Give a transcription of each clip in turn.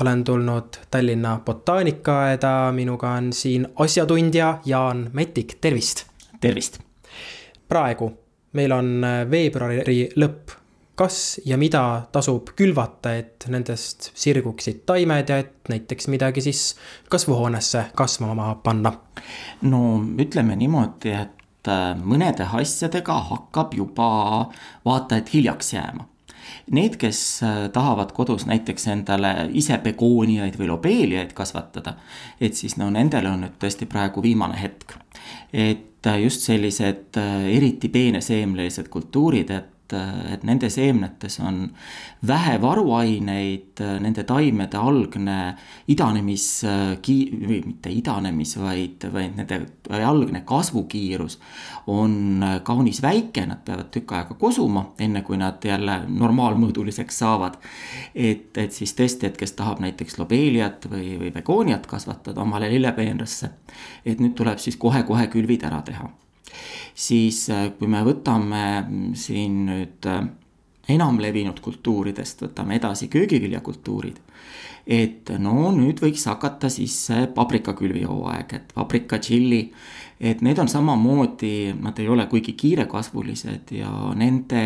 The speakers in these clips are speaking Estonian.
olen tulnud Tallinna botaanikaaeda, minuga on siin asjatundja Jaan Mätik, tervist! tervist! praegu meil on veebruari lõpp. kas ja mida tasub külvata, et nendest sirguksid taimed ja et näiteks midagi siis kasvuhoonesse kasvama panna? no ütleme niimoodi, et mõnede asjadega hakkab juba vaata et hiljaks jääma Need, kes äh, tahavad kodus näiteks endale ise begooniaid või lobeeliaid kasvatada, et siis no nendel on nüüd tõesti praegu viimane hetk. et äh, just sellised äh, eriti peeneseemlelised kultuurid, et et, et nende seemnetes on vähe varuaineid, nende taimede algne idanemis, mitte idanemis, vaid, vaid nende algne kasvukiirus on kaunis väike, nad peavad tükk aega kosuma, enne kui nad jälle normaalmõõduliseks saavad. et, et siis tõesti, et kes tahab näiteks lobeeliat või, või begooniat kasvatada omale lillepeenrasse, et nüüd tuleb siis kohe-kohe külvid ära teha siis äh, kui me võtame mm, siin nüüd äh, enamlevinud kultuuridest, võtame edasi köögiviljakultuurid. et no nüüd võiks hakata siis see paprikakülvi hooaeg, et paprika, tšilli, et need on samamoodi, nad ei ole kuigi kiirekasvulised ja nende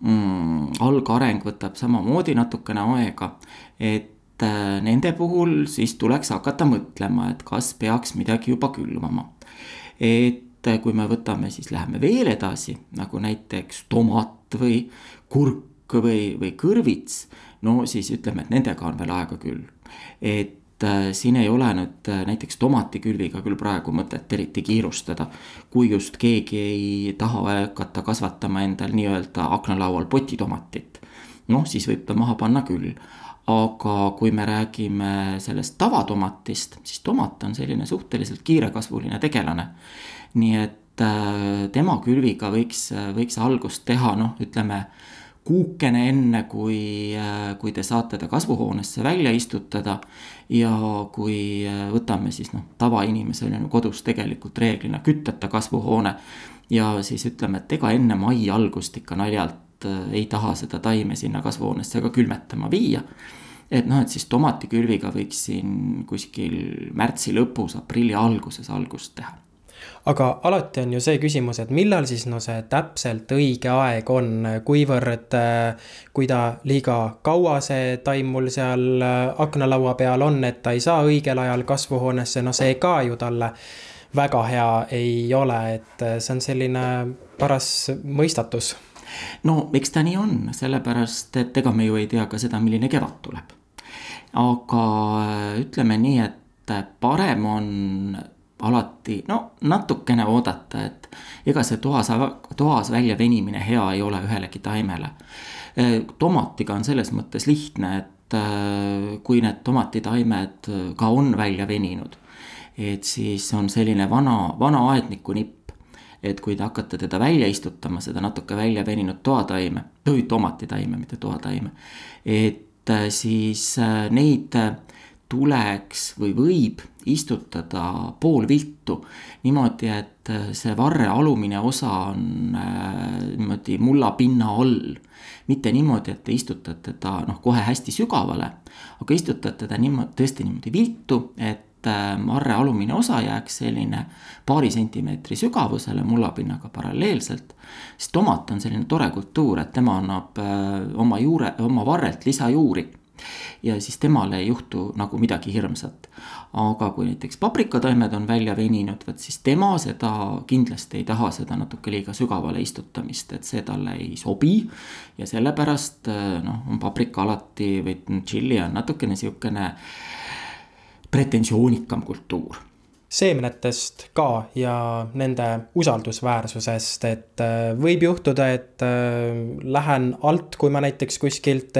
mm, algareng võtab samamoodi natukene aega, et äh, nende puhul siis tuleks hakata mõtlema, et kas peaks midagi juba külvama. et kui me võtame, siis läheme veel edasi, nagu näiteks tomat või kurk või, või kõrvits. no siis ütleme, et nendega on veel aega küll. et äh, siin ei ole nüüd äh, näiteks tomatikülviga küll praegu mõtet eriti kiirustada. kui just keegi ei taha hakata kasvatama endal nii-öelda aknalaual potitomatit. noh, siis võib ta maha panna küll aga kui me räägime sellest tavatomatist, siis tomat on selline suhteliselt kiirekasvuline tegelane nii et äh, tema külviga võiks, võiks algust teha, noh, ütleme kuukene enne, kui, äh, kui te saate ta kasvuhoonesse välja istutada. ja kui äh, võtame siis noh, tavainimesel on ju kodus tegelikult reeglina kütteta kasvuhoone. ja siis ütleme, et ega enne mai algust ikka naljalt ei taha seda taime sinna kasvuhoonesse ka külmetama viia et noh, et siis tomatikülviga võiks siin kuskil märtsi lõpus, aprilli alguses algust teha aga alati on ju see küsimus, et millal siis no see täpselt õige aeg on, kuivõrd äh, kui ta liiga kaua, see taim mul seal äh, aknalaua peal on, et ta ei saa õigel ajal kasvuhoonesse, no see ka ju talle väga hea ei ole, et äh, see on selline paras mõistatus. no eks ta nii on, sellepärast et ega me ju ei tea ka seda, milline kevad tuleb. aga ütleme nii, et parem on alati no natukene oodata, et ega see toas, toas välja venimine hea ei ole ühelegi taimele. tomatiga on selles mõttes lihtne, et äh, kui need tomatitaimed ka on välja veninud, et siis on selline vana, vana aedniku nipp. et kui te hakkate teda välja istutama, seda natuke välja veninud toataime, tomatitaime, mitte toataime, et äh, siis neid tuleks või võib istutada poolviltu. niimoodi, et äh, see varre alumine osa on äh, niimoodi mullapinna all. mitte niimoodi, et te istutate ta noh, kohe hästi sügavale, aga istutate ta niimoodi, tõesti niimoodi viltu, et äh, marre alumine osa jääks selline paari sentimeetri sügavusele mullapinnaga paralleelselt. siis tomat on selline tore kultuur, et tema annab oma juure, oma varrelt lisajuuri ja siis temal ei juhtu nagu midagi hirmsat. aga kui näiteks paprikataimed on välja veninud, vot siis tema seda kindlasti ei taha seda natuke liiga sügavale istutamist, et see talle ei sobi. ja sellepärast noh, on paprika alati või tšilli on natukene sihukene pretensioonikam kultuur seemnetest ka ja nende usaldusväärsusest, et äh, võib juhtuda, et äh, lähen alt, kui ma näiteks kuskilt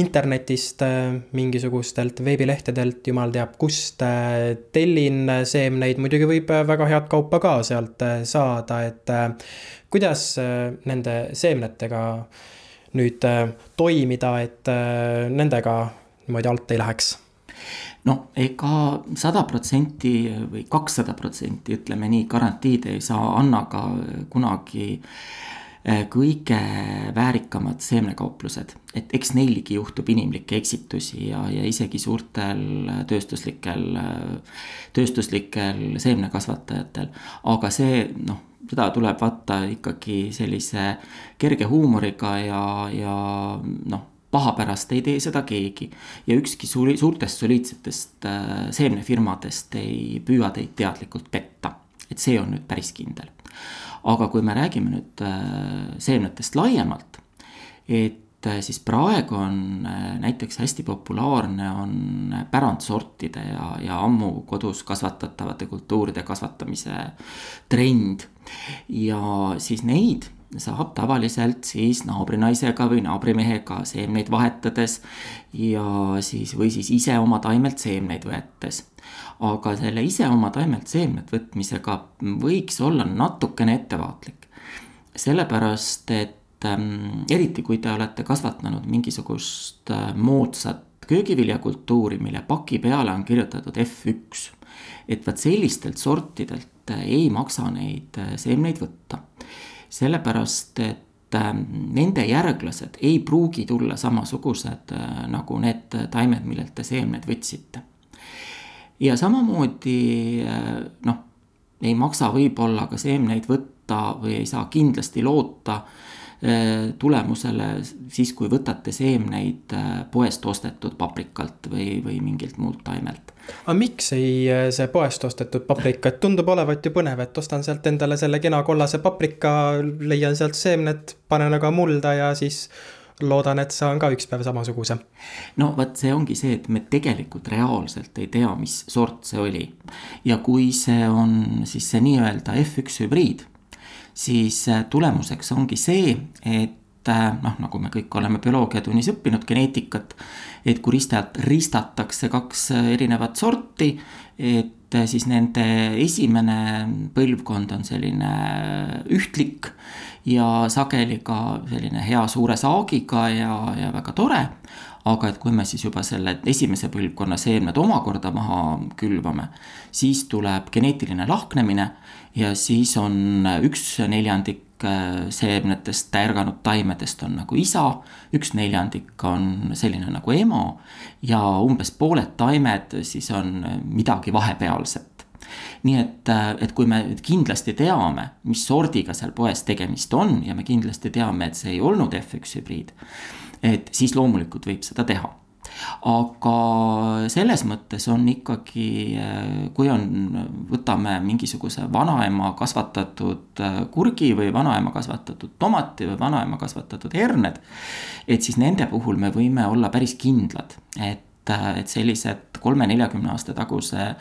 internetist äh, mingisugustelt veebilehtedelt, jumal teab kust, tellin seemneid, muidugi võib väga head kaupa ka sealt saada, et kuidas nende seemnetega nüüd toimida, et nendega niimoodi alt ei läheks no ega sada protsenti või kakssada protsenti, ütleme nii, garantiid ei saa Annaga kunagi äh, kõige väärikamad seemnekauplused, et eks neilgi juhtub inimlikke eksitusi ja, ja isegi suurtel tööstuslikel, tööstuslikel seemnekasvatajatel. aga see noh, seda tuleb vaata ikkagi sellise kerge huumoriga ja, ja noh pahapärast ei tee seda keegi. ja ükski suuri, suurtest soliidsetest äh, seemnefirmadest ei püüa teid teadlikult petta. et see on nüüd päris kindel. aga kui me räägime nüüd äh, seemnetest laiemalt, et äh, siis praegu on näiteks hästi populaarne on pärandsortide ja, ja ammu kodus kasvatatavate kultuuride kasvatamise trend. ja siis neid saab tavaliselt siis naabrinaisega või naabrimehega seemneid vahetades ja siis, või siis ise oma taimelt seemneid võetes. aga selle ise oma taimelt seemnet võtmisega võiks olla natukene ettevaatlik. sellepärast, et ähm, eriti kui te olete kasvatanud mingisugust äh, moodsat köögiviljakultuuri, mille paki peale on kirjutatud F1. et vaat sellistelt sortidelt äh, ei maksa neid äh, seemneid võtta sellepärast et ähm, nende järglased ei pruugi tulla samasugused äh, nagu need taimed, millelt te seemned võtsite. ja samamoodi äh, noh, ei maksa võib-olla ka seemneid võtta või ei saa kindlasti loota Äh, tulemusele siis, kui võtate seemneid äh, poest ostetud paprikalt või, või mingilt muult taimelt. aga miks ei, äh, see poest ostetud paprika, et tundub olevat ju põnev, et ostan sealt endale selle kena kollase paprika, leian sealt seemned, panen aga mulda ja siis loodan, et saan ka üks päev samasuguse. no vot, see ongi see, et me tegelikult reaalselt ei tea, mis sort see oli. ja kui see on siis see nii-öelda F1 hübriid siis äh, tulemuseks ongi see, et äh, noh, nagu me kõik oleme bioloogiatunnis õppinud geneetikat, et kui ristajalt ristatakse kaks äh, erinevat sorti, et siis nende esimene põlvkond on selline ühtlik ja sageli ka selline hea suure saagiga ja, ja väga tore aga et kui me siis juba selle esimese põlvkonna seemned omakorda maha külvame, siis tuleb geneetiline lahknemine ja siis on üks neljandik äh, seemnetest tärganud taimedest on nagu isa, üks neljandik on selline nagu ema ja umbes pooled taimed siis on midagi vahepealset nii et, äh, et kui me kindlasti teame, mis sordiga seal poes tegemist on ja me kindlasti teame, et see ei olnud F1 hübriid et siis loomulikult võib seda teha aga selles mõttes on ikkagi, kui on, võtame mingisuguse vanaema kasvatatud kurgi või vanaema kasvatatud tomati või vanaema kasvatatud herned. et siis nende puhul me võime olla päris kindlad, et, et sellised kolme-neljakümne aasta taguse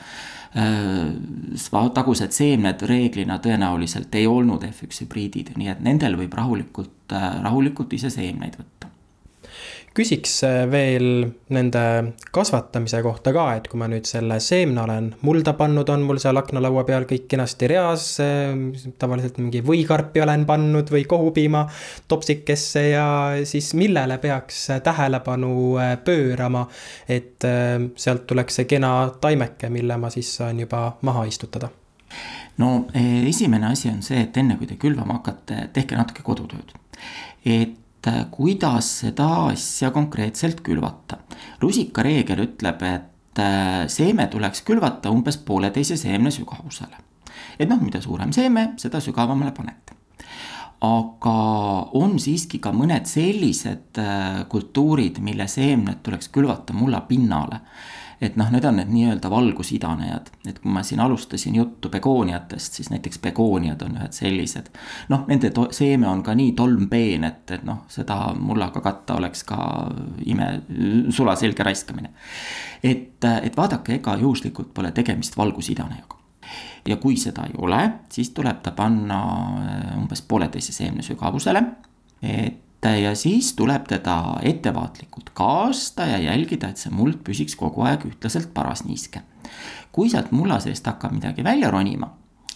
tagused seemned reeglina tõenäoliselt ei olnud F1 hübriidid, nii et nendel võib rahulikult, rahulikult ise seemneid võtta küsiks äh, veel nende kasvatamise kohta ka, et kui ma nüüd selle seemne olen mulda pannud, on mul seal aknalaua peal kõik kenasti reas. Äh, tavaliselt mingi võikarpi olen pannud või kohupiima topsikesse ja siis millele peaks tähelepanu äh, pöörama. et sealt tuleks see kena taimeke, mille ma siis saan juba maha istutada no esimene asi on see, et enne kui te külvama hakkate, tehke natuke kodutööd. et kuidas seda asja konkreetselt külvata. rusikareegel ütleb, et äh, seeme tuleks külvata umbes pooleteise seemne sügavusele. et noh, mida suurem seeme, seda sügavamale panete. aga on siiski ka mõned sellised äh, kultuurid, mille seemned tuleks külvata mulla pinnale et noh, need on need nii-öelda valgusidanejad, et kui ma siin alustasin juttu begooniatest, siis näiteks begooniad on ühed sellised. noh, nende seeme on ka nii tolmpeen, et, et noh, seda mullaga katta oleks ka ime, sulaselge raiskamine. et, et vaadake, ega juhuslikult pole tegemist valgusidanejaga ja kui seda ei ole, siis tuleb ta panna umbes pooleteise seemne sügavusele. et ja siis tuleb teda ettevaatlikult kaasta ja jälgida, et see muld püsiks kogu aeg ühtlaselt parasniiske. kui sealt mulla seest hakkab midagi välja ronima,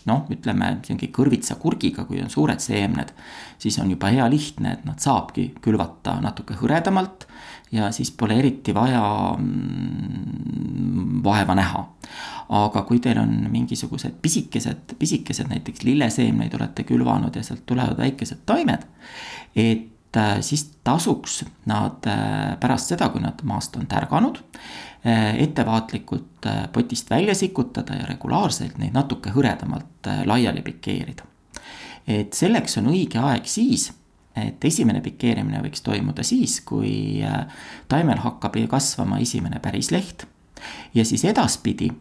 noh, ütleme mingi kõrvitsa kurgiga, kui on suured seemned, siis on juba hea lihtne, et nad saabki külvata natuke hõredamalt ja siis pole eriti vaja mm, vaeva näha. aga kui teil on mingisugused pisikesed, pisikesed näiteks lilleseemneid olete külvanud ja sealt tulevad väikesed taimed. et siis tasuks nad äh, pärast seda, kui nad maast on tärganud, äh, ettevaatlikult potist välja sikutada ja regulaarselt neid natuke hõredamalt laiali pikeerida. et selleks on õige aeg siis et esimene pikeerimine võiks toimuda siis, kui taimel hakkab kasvama esimene päris leht. ja siis edaspidi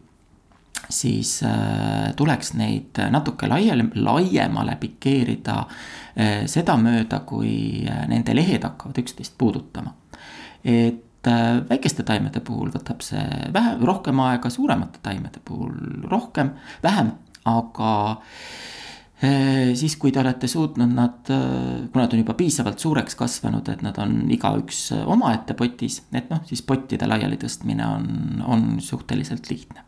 siis äh, tuleks neid natuke laiali, laiemale pikeerida äh, sedamööda, kui äh, nende lehed hakkavad üksteist puudutama. et väikeste taimede puhul võtab see vähe, rohkem aega, suuremate taimede puhul rohkem, vähem, aga siis, kui te olete suutnud nad, kui nad on juba piisavalt suureks kasvanud, et nad on igaüks omaette potis, et noh, siis pottide laiali tõstmine on, on suhteliselt lihtne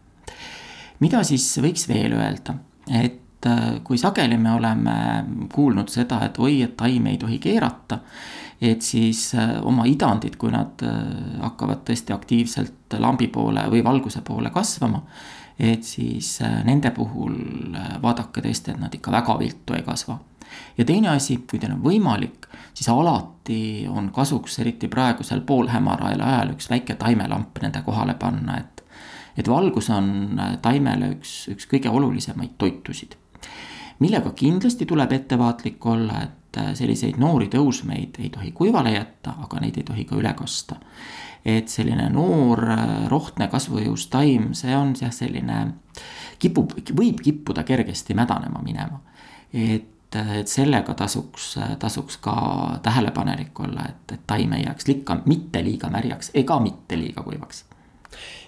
mida siis võiks veel öelda, et äh, kui sageli me oleme kuulnud seda, et oi, et taimi ei tohi keerata. et siis äh, oma idandid, kui nad äh, hakkavad tõesti aktiivselt lambi poole või valguse poole kasvama. et siis nende puhul vaadake tõesti, et nad ikka väga viltu ei kasva ja teine asi, kui teil on võimalik, siis alati on kasuks, eriti praegusel poolhämaral ajal, üks väike taimelamp nende kohale panna, et et valgus on äh, taimele üks, üks kõige olulisemaid toitusid. millega kindlasti tuleb ettevaatlik olla, et äh, selliseid noori tõusmeid ei tohi kuivale jätta, aga neid ei tohi ka üle kasta. et selline noor äh, rohtne kasvujõus taim, see on jah, selline kipub, võib kippuda kergesti mädanema minema. et et sellega tasuks, tasuks ka tähelepanelik olla, et, et taim ei jääks likka mitte liiga märjaks ega mitte liiga kuivaks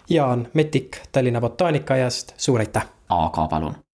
Jaan Metik Tallinna botaanikaaiast, suur aitäh! aga palun